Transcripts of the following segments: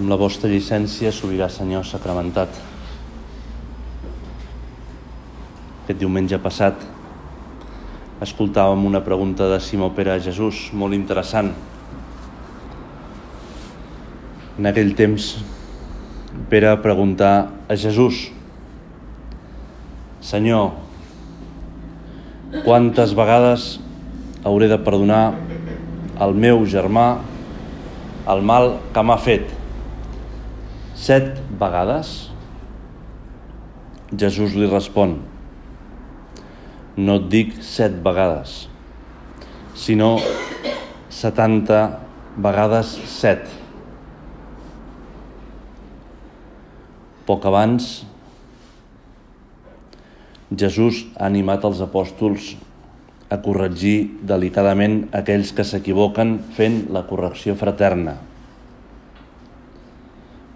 Amb la vostra llicència, sobirà Senyor sacramentat. Aquest diumenge passat escoltàvem una pregunta de Simó Pere a Jesús, molt interessant. En aquell temps, Pere preguntar a Jesús, Senyor, quantes vegades hauré de perdonar al meu germà el mal que m'ha fet? Set vegades? Jesús li respon, no et dic set vegades, sinó setanta vegades set. Poc abans, Jesús ha animat els apòstols a corregir delicadament aquells que s'equivoquen fent la correcció fraterna –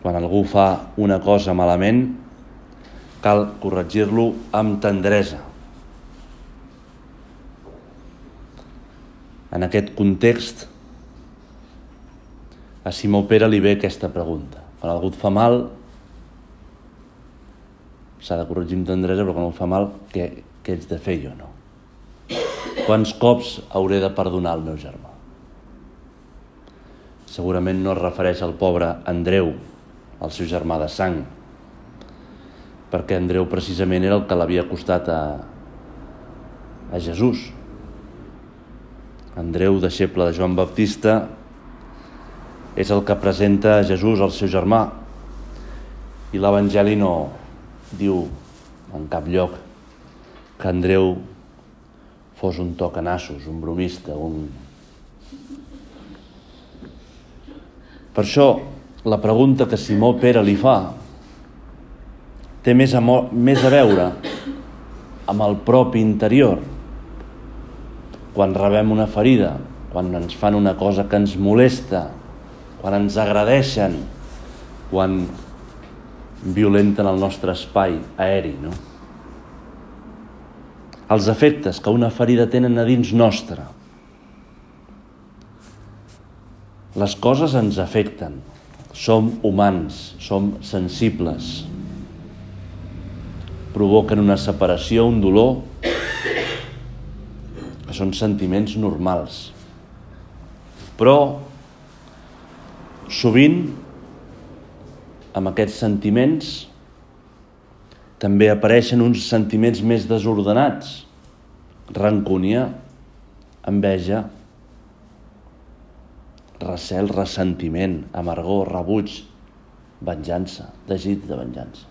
quan algú fa una cosa malament, cal corregir-lo amb tendresa. En aquest context, a Simó Pere li ve aquesta pregunta. Quan algú et fa mal, s'ha de corregir amb tendresa, però quan algú fa mal, què, què ets de fer jo, no? Quants cops hauré de perdonar el meu germà? Segurament no es refereix al pobre Andreu, el seu germà de sang, perquè Andreu precisament era el que l'havia costat a, a Jesús. Andreu, deixeble de Joan Baptista, és el que presenta a Jesús al seu germà. I l'Evangeli no diu en cap lloc que Andreu fos un tocanassos, un bromista, un... Per això la pregunta que Simó Pere li fa té més a, més a veure amb el propi interior. Quan rebem una ferida, quan ens fan una cosa que ens molesta, quan ens agradeixen, quan violenten el nostre espai aeri, no? Els efectes que una ferida tenen a dins nostre. Les coses ens afecten, som humans, som sensibles. Provoquen una separació, un dolor, que són sentiments normals. Però, sovint, amb aquests sentiments, també apareixen uns sentiments més desordenats, rancúnia, enveja, recel, ressentiment, amargor, rebuig, venjança, desig de venjança.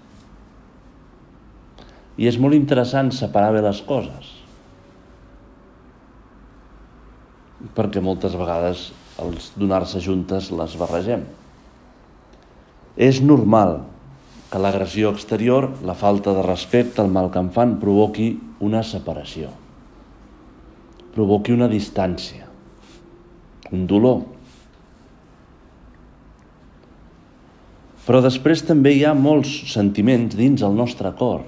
I és molt interessant separar bé les coses. Perquè moltes vegades els donar-se juntes les barregem. És normal que l'agressió exterior, la falta de respecte, el mal que em fan, provoqui una separació, provoqui una distància, un dolor, Però després també hi ha molts sentiments dins el nostre cor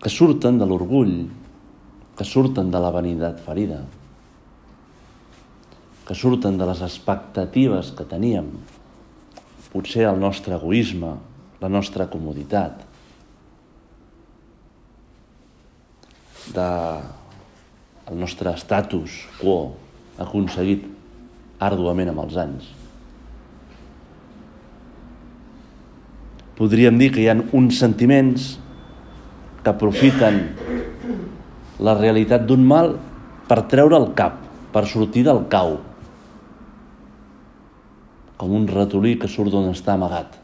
que surten de l'orgull, que surten de la vanitat ferida, que surten de les expectatives que teníem, potser el nostre egoisme, la nostra comoditat, de el nostre estatus quo aconseguit àrduament amb els anys. Podríem dir que hi ha uns sentiments que aprofiten la realitat d'un mal per treure el cap, per sortir del cau, com un ratolí que surt d'on està amagat.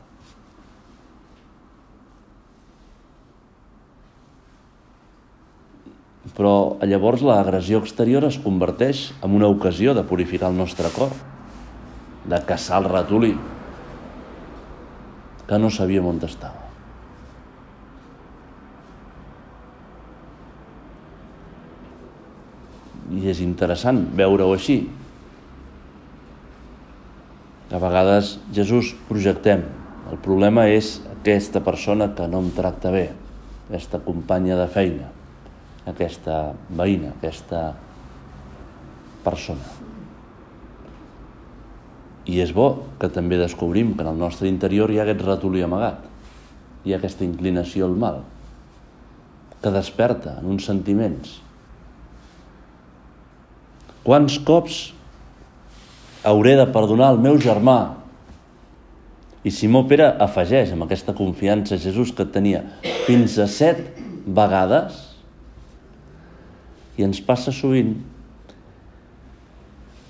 Però llavors l'agressió exterior es converteix en una ocasió de purificar el nostre cor, de caçar el ratolí, que no sabíem on estava. I és interessant veure-ho així. A vegades Jesús projectem. El problema és aquesta persona que no em tracta bé, aquesta companya de feina, aquesta veïna, aquesta persona. I és bo que també descobrim que en el nostre interior hi ha aquest ratolí amagat, hi ha aquesta inclinació al mal, que desperta en uns sentiments. Quants cops hauré de perdonar el meu germà? I Simó Pere afegeix amb aquesta confiança a Jesús que tenia fins a set vegades i ens passa sovint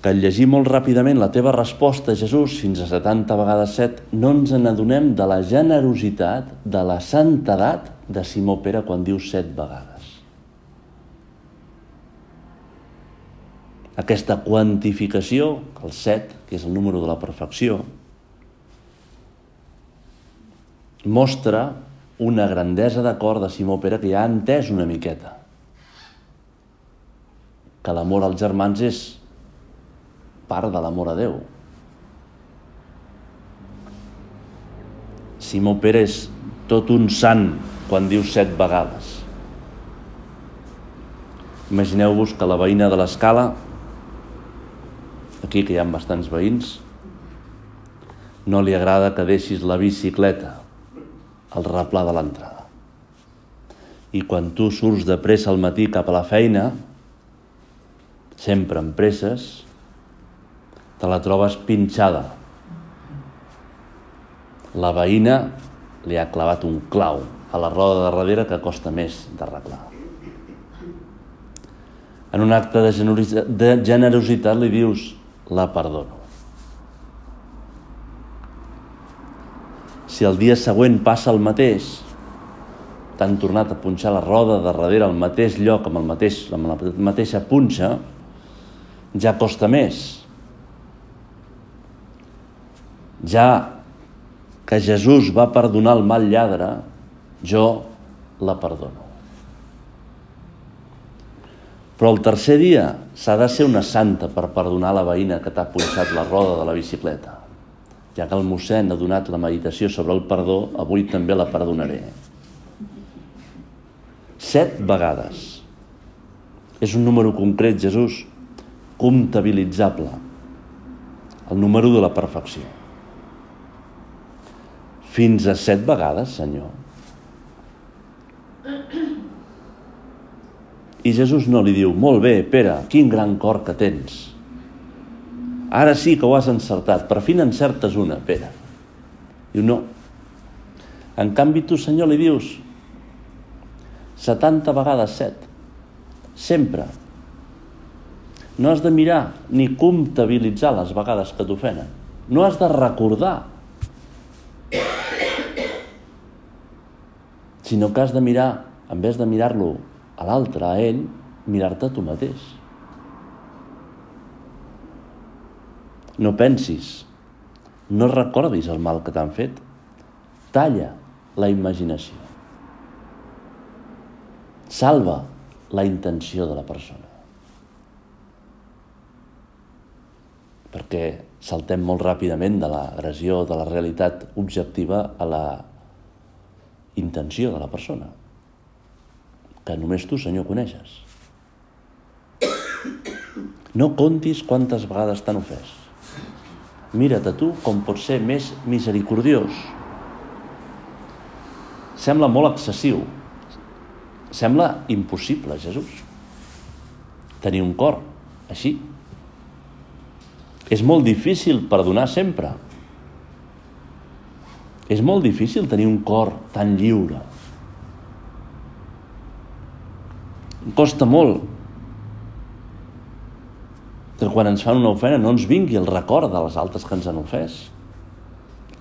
que al llegir molt ràpidament la teva resposta, Jesús, fins a 70 vegades 7, no ens n'adonem de la generositat, de la santedat de Simó Pere quan diu 7 vegades. Aquesta quantificació, el 7, que és el número de la perfecció, mostra una grandesa d'acord de Simó Pere que ja ha entès una miqueta que l'amor als germans és part de l'amor a Déu. Simó Pere és tot un sant quan diu set vegades. Imagineu-vos que la veïna de l'escala, aquí que hi ha bastants veïns, no li agrada que deixis la bicicleta al replà de l'entrada. I quan tu surts de pressa al matí cap a la feina, sempre amb presses, te la trobes pinxada. La veïna li ha clavat un clau a la roda de darrere que costa més d'arreglar. En un acte de de generositat li dius la perdono. Si el dia següent passa el mateix, t'han tornat a punxar la roda de darrere al mateix lloc, amb, el mateix, amb la mateixa punxa, ja costa més ja que Jesús va perdonar el mal lladre, jo la perdono. Però el tercer dia s'ha de ser una santa per perdonar la veïna que t'ha punxat la roda de la bicicleta. Ja que el mossèn ha donat la meditació sobre el perdó, avui també la perdonaré. Set vegades. És un número concret, Jesús, comptabilitzable. El número de la perfecció. Fins a set vegades, Senyor. I Jesús no li diu, molt bé, Pere, quin gran cor que tens. Ara sí que ho has encertat, per fi n'encertes una, Pere. Diu, no. En canvi, tu, Senyor, li dius 70 vegades 7. Sempre. No has de mirar ni comptabilitzar les vegades que t'ofenen. No has de recordar sinó que has de mirar, en vez de mirar-lo a l'altre, a ell, mirar-te a tu mateix. No pensis, no recordis el mal que t'han fet. Talla la imaginació. Salva la intenció de la persona. Perquè saltem molt ràpidament de l'agressió de la realitat objectiva a la intenció de la persona, que només tu, Senyor, coneixes. No contis quantes vegades t'han ofès. Mira't a tu com pots ser més misericordiós. Sembla molt excessiu. Sembla impossible, Jesús. Tenir un cor així. És molt difícil perdonar sempre. És molt difícil tenir un cor tan lliure. Em costa molt que quan ens fan una ofena no ens vingui el record de les altres que ens han ofès.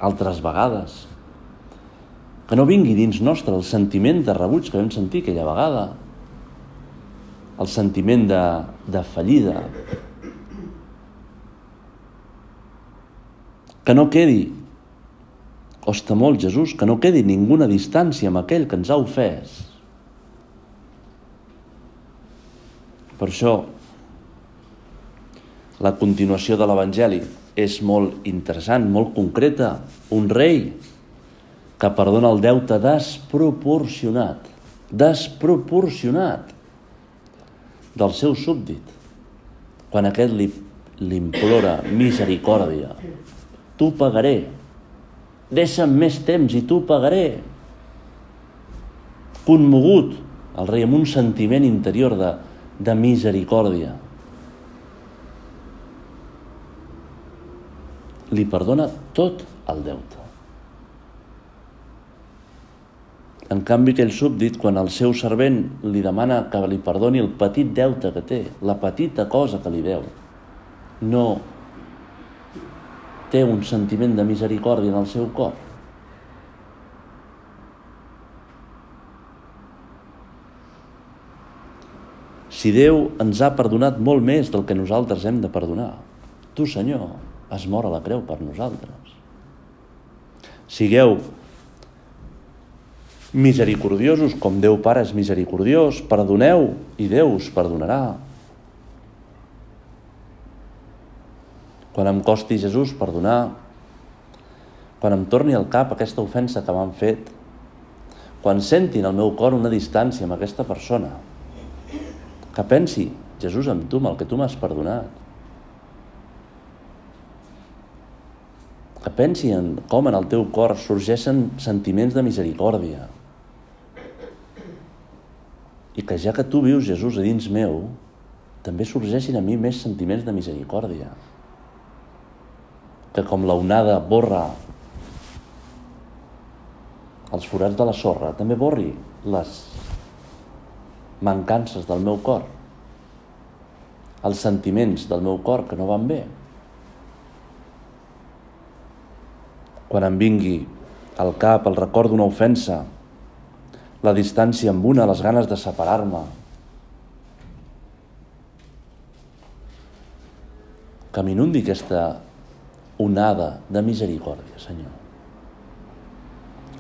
Altres vegades. Que no vingui dins nostre el sentiment de rebuig que vam sentir aquella vegada. El sentiment de, de fallida. Que no quedi Costa molt, Jesús, que no quedi ninguna distància amb aquell que ens ha ofès. Per això, la continuació de l'Evangeli és molt interessant, molt concreta. Un rei que perdona el deute desproporcionat, desproporcionat del seu súbdit, quan aquest li, li implora misericòrdia t'ho pagaré. Deixa'm més temps i t'ho pagaré. Conmogut, el rei amb un sentiment interior de, de misericòrdia. Li perdona tot el deute. En canvi, aquell súbdit, quan el seu servent li demana que li perdoni el petit deute que té, la petita cosa que li deu, no té un sentiment de misericòrdia en el seu cor. Si Déu ens ha perdonat molt més del que nosaltres hem de perdonar, tu, Senyor, has mort a la creu per nosaltres. Sigueu misericordiosos com Déu Pare és misericordiós, perdoneu i Déu us perdonarà. Quan em costi Jesús perdonar, quan em torni al cap aquesta ofensa que m'han fet, quan sentin al meu cor una distància amb aquesta persona, que pensi, Jesús, amb tu, amb el que tu m'has perdonat. Que pensi en com en el teu cor sorgeixen sentiments de misericòrdia, i que ja que tu vius Jesús a dins meu, també sorgeixin a mi més sentiments de misericòrdia. Que com la onada borra els forats de la sorra, també borri les mancances del meu cor, els sentiments del meu cor que no van bé. Quan em vingui al cap el record d'una ofensa la distància amb una, les ganes de separar-me. Que m'inundi aquesta onada de misericòrdia, Senyor.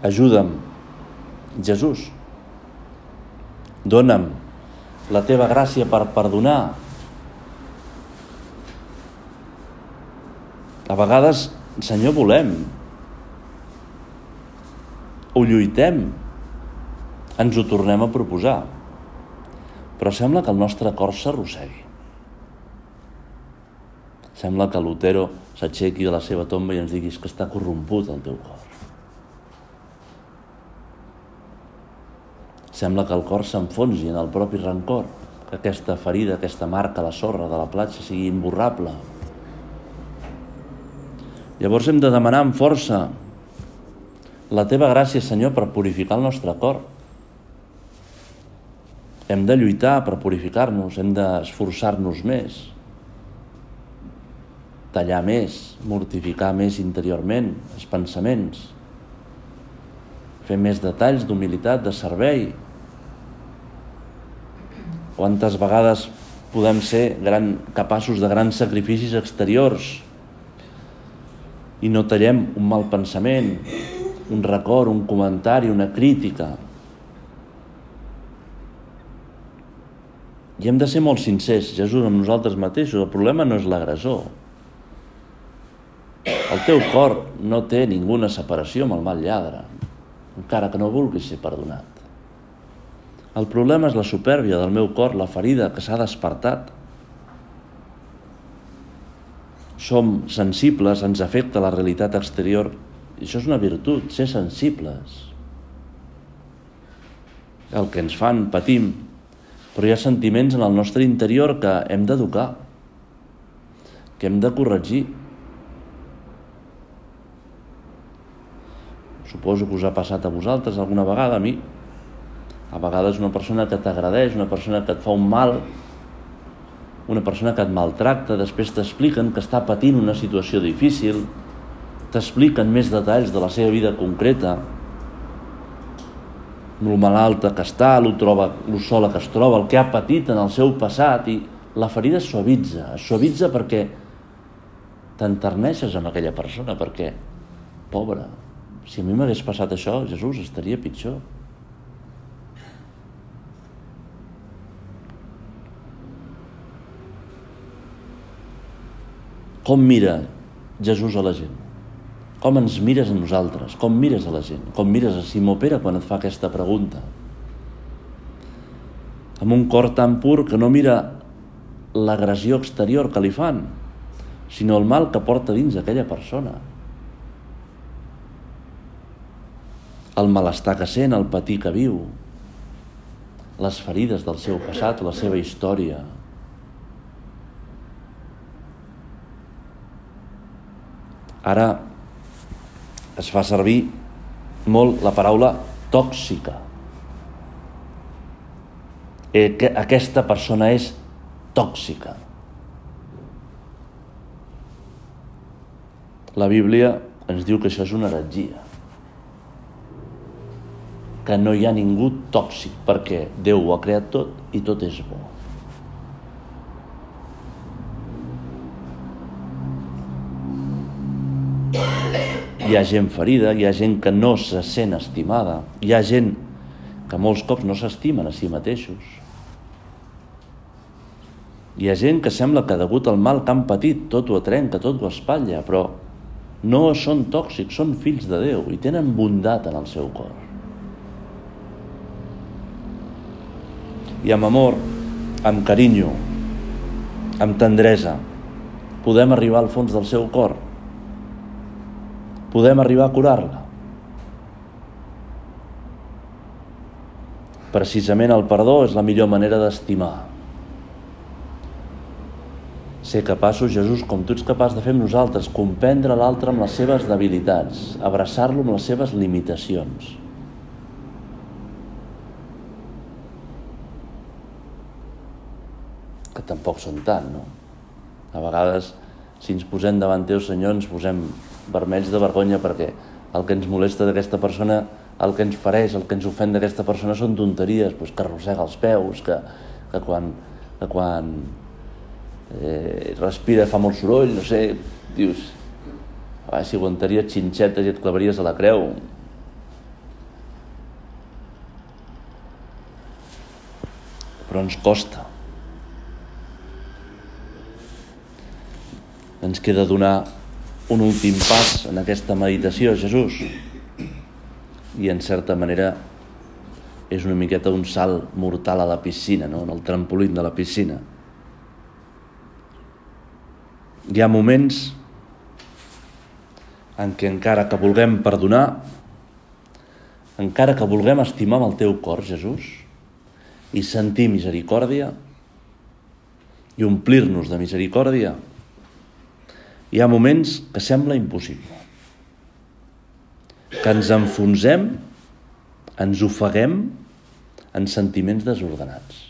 Ajuda'm, Jesús. Dóna'm la teva gràcia per perdonar. A vegades, Senyor, volem. Ho lluitem, ens ho tornem a proposar. Però sembla que el nostre cor s'arrossegui. Sembla que Lutero s'aixequi de la seva tomba i ens diguis que està corromput el teu cor. Sembla que el cor s'enfonsi en el propi rancor, que aquesta ferida, aquesta marca a la sorra de la platja sigui imborrable. Llavors hem de demanar amb força la teva gràcia, Senyor, per purificar el nostre cor hem de lluitar per purificar-nos, hem d'esforçar-nos més, tallar més, mortificar més interiorment els pensaments, fer més detalls d'humilitat, de servei. Quantes vegades podem ser gran, capaços de grans sacrificis exteriors i no tallem un mal pensament, un record, un comentari, una crítica, I hem de ser molt sincers, Jesús, amb nosaltres mateixos. El problema no és l'agressor. Teu cor no té ninguna separació amb el mal lladre, encara que no vulguis ser perdonat. El problema és la supèrbia del meu cor, la ferida que s'ha despertat. Som sensibles, ens afecta la realitat exterior, i això és una virtut, ser sensibles. El que ens fan, patim, però hi ha sentiments en el nostre interior que hem d'educar, que hem de corregir. Suposo que us ha passat a vosaltres alguna vegada, a mi. A vegades una persona que t'agradeix, una persona que et fa un mal, una persona que et maltracta, després t'expliquen que està patint una situació difícil, t'expliquen més detalls de la seva vida concreta, el malalta que està, el troba, el sola que es troba, el que ha patit en el seu passat i la ferida es suavitza, es suavitza perquè t'enterneixes amb aquella persona, perquè, pobra, si a mi m'hagués passat això, Jesús, estaria pitjor. Com mira Jesús a la gent? Com ens mires a nosaltres? Com mires a la gent? Com mires a Simó Pere quan et fa aquesta pregunta? Amb un cor tan pur que no mira l'agressió exterior que li fan, sinó el mal que porta dins aquella persona. El malestar que sent, el patir que viu, les ferides del seu passat, la seva història. Ara es fa servir molt la paraula tòxica. Eh, que aquesta persona és tòxica. La Bíblia ens diu que això és una heretgia que no hi ha ningú tòxic perquè Déu ho ha creat tot i tot és bo. Hi ha gent ferida, hi ha gent que no se sent estimada, hi ha gent que molts cops no s'estimen a si mateixos. Hi ha gent que sembla que degut al mal que han patit tot ho atrenca, tot ho espatlla, però no són tòxics, són fills de Déu i tenen bondat en el seu cor. I amb amor, amb carinyo, amb tendresa, podem arribar al fons del seu cor. Podem arribar a curar-la. Precisament el perdó és la millor manera d'estimar. Ser capaços, Jesús, com tu ets capaç de fer amb nosaltres, comprendre l'altre amb les seves debilitats, abraçar-lo amb les seves limitacions. Tampoc són tant, no? A vegades, si ens posem davant teu, Senyor, ens posem vermells de vergonya perquè el que ens molesta d'aquesta persona, el que ens fareix, el que ens ofèn d'aquesta persona són tonteries, doncs que arrossega els peus, que, que quan, que quan eh, respira fa molt soroll, no sé, dius, ah, si aguantaries xinxetes i et clavaries a la creu. Però ens costa. Ens queda donar un últim pas en aquesta meditació, Jesús. I en certa manera és una miqueta un salt mortal a la piscina, no? en el trampolín de la piscina. Hi ha moments en què encara que vulguem perdonar, encara que vulguem estimar amb el teu cor, Jesús, i sentir misericòrdia i omplir-nos de misericòrdia, hi ha moments que sembla impossible. Que ens enfonsem, ens ofeguem en sentiments desordenats.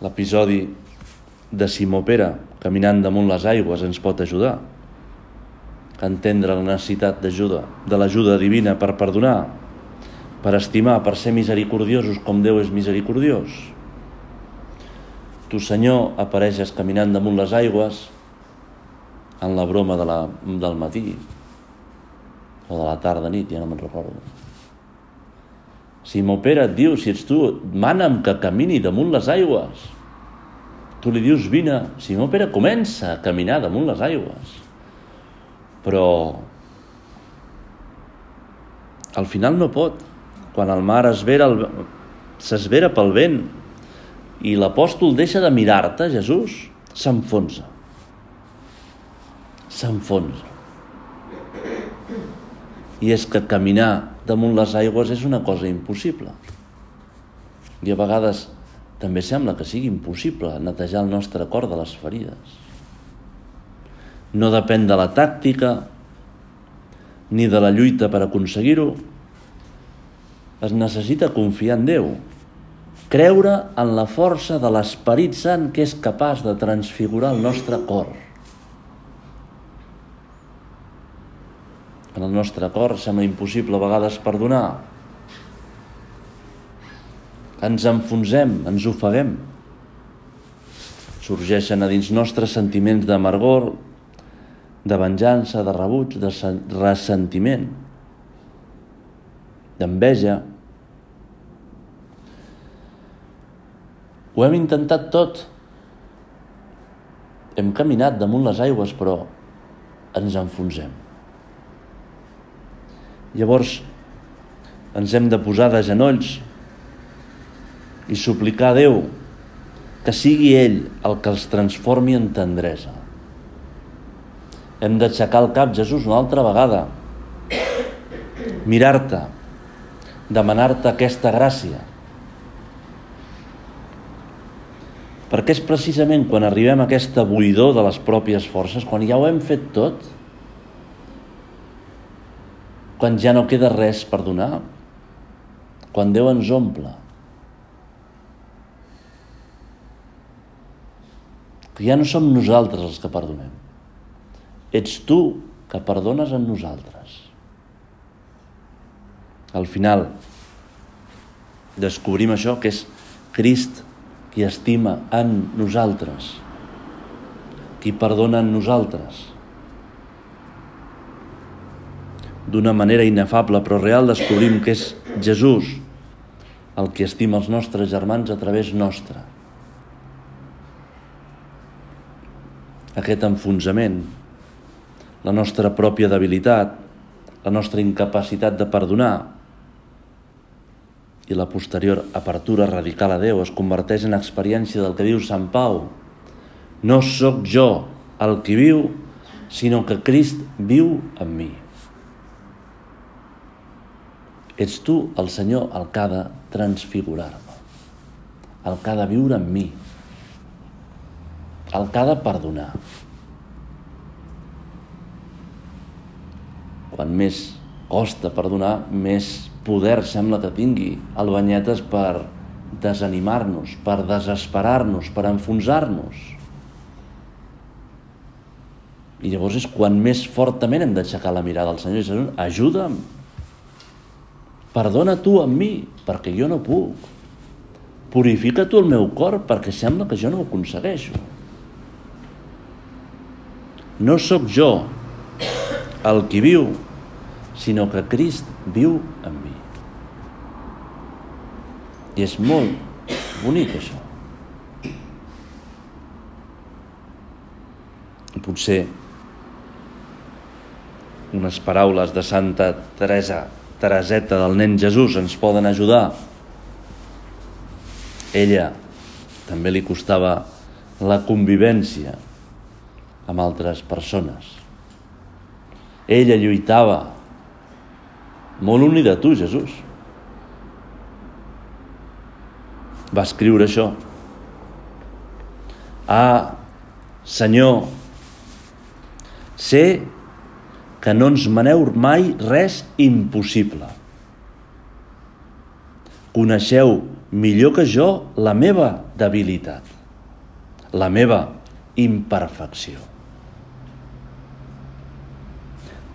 L'episodi de Simó Pere, caminant damunt les aigües, ens pot ajudar a entendre la necessitat d'ajuda, de l'ajuda divina per perdonar, per estimar, per ser misericordiosos com Déu és misericordiós. Tu, Senyor, apareixes caminant damunt les aigües en la broma de la, del matí o de la tarda nit, ja no me'n recordo. Si Pere et diu, si ets tu, mana'm que camini damunt les aigües. Tu li dius, vine. Simó Pere comença a caminar damunt les aigües. Però al final no pot. Quan el mar s'esvera pel vent i l'apòstol deixa de mirar-te, Jesús, s'enfonsa. S'enfonsa. I és que caminar damunt les aigües és una cosa impossible. I a vegades també sembla que sigui impossible netejar el nostre cor de les ferides. No depèn de la tàctica ni de la lluita per aconseguir-ho. Es necessita confiar en Déu, creure en la força de l'Esperit Sant que és capaç de transfigurar el nostre cor. En el nostre cor sembla impossible a vegades perdonar. Ens enfonsem, ens ofeguem. Sorgeixen a dins nostres sentiments d'amargor, de venjança, de rebuig, de ressentiment, d'enveja, Ho hem intentat tot. Hem caminat damunt les aigües, però ens enfonsem. Llavors, ens hem de posar de genolls i suplicar a Déu que sigui ell el que els transformi en tendresa, Hem d'aixecar el cap, Jesús, una altra vegada. Mirar-te, demanar-te aquesta gràcia. Perquè és precisament quan arribem a aquesta buidor de les pròpies forces, quan ja ho hem fet tot, quan ja no queda res per donar, quan Déu ens omple, que ja no som nosaltres els que perdonem. Ets tu que perdones en nosaltres. Al final descobrim això que és Crist qui estima en nosaltres, qui perdona en nosaltres. D'una manera inefable però real descobrim que és Jesús el que estima els nostres germans a través nostre. Aquest enfonsament, la nostra pròpia debilitat, la nostra incapacitat de perdonar, i la posterior apertura radical a Déu es converteix en experiència del que diu Sant Pau. No sóc jo el qui viu, sinó que Crist viu en mi. Ets tu, el Senyor, el que ha de transfigurar-me, el que ha de viure en mi, el que ha de perdonar. Quan més costa perdonar, més poder sembla que tingui el Banyetes per desanimar-nos, per desesperar-nos, per enfonsar-nos. I llavors és quan més fortament hem d'aixecar la mirada al Senyor i dir, ajuda'm, perdona tu amb mi, perquè jo no puc. Purifica tu el meu cor, perquè sembla que jo no ho aconsegueixo. No sóc jo el qui viu, sinó que Crist viu en mi. I és molt bonic això. Potser unes paraules de Santa Teresa, Tereseta del nen Jesús ens poden ajudar. Ella també li costava la convivència amb altres persones. Ella lluitava molt unida a tu, Jesús. Va escriure això. Ah, Senyor, sé que no ens maneu mai res impossible. Coneixeu millor que jo la meva debilitat, la meva imperfecció.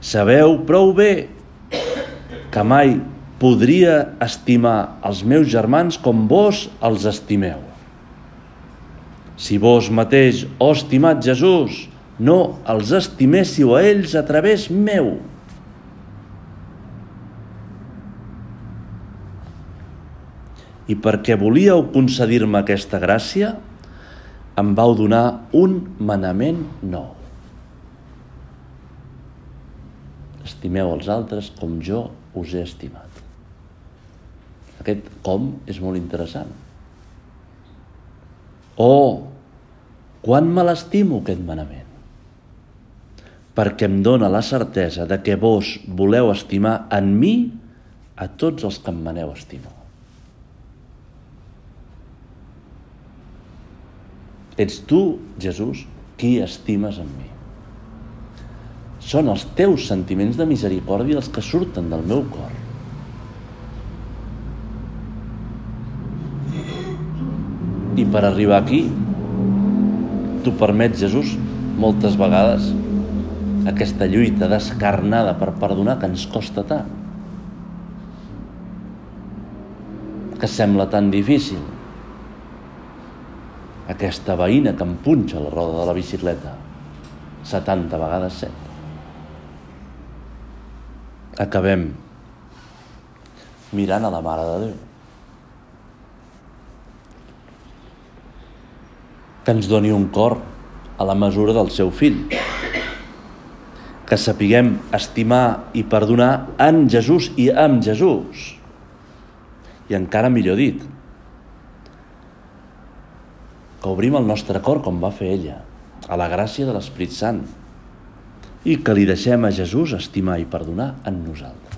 Sabeu prou bé que mai podria estimar els meus germans com vos els estimeu. Si vos mateix, oh estimat Jesús, no els estiméssiu a ells a través meu. I perquè volíeu concedir-me aquesta gràcia, em vau donar un manament nou. Estimeu els altres com jo us he estimat. Aquest com és molt interessant. Oh, quan me l'estimo aquest manament? Perquè em dóna la certesa de que vos voleu estimar en mi a tots els que em maneu estimar. Ets tu, Jesús, qui estimes en mi. Són els teus sentiments de misericòrdia els que surten del meu cor. I per arribar aquí, tu permets, Jesús, moltes vegades, aquesta lluita descarnada per perdonar que ens costa tant. Que sembla tan difícil. Aquesta veïna que em punxa la roda de la bicicleta 70 vegades 7. Acabem mirant a la Mare de Déu. Que ens doni un cor a la mesura del seu fill. Que sapiguem estimar i perdonar en Jesús i amb Jesús. I encara millor dit, que obrim el nostre cor com va fer ella, a la gràcia de l'Esprit Sant, i que li deixem a Jesús estimar i perdonar en nosaltres.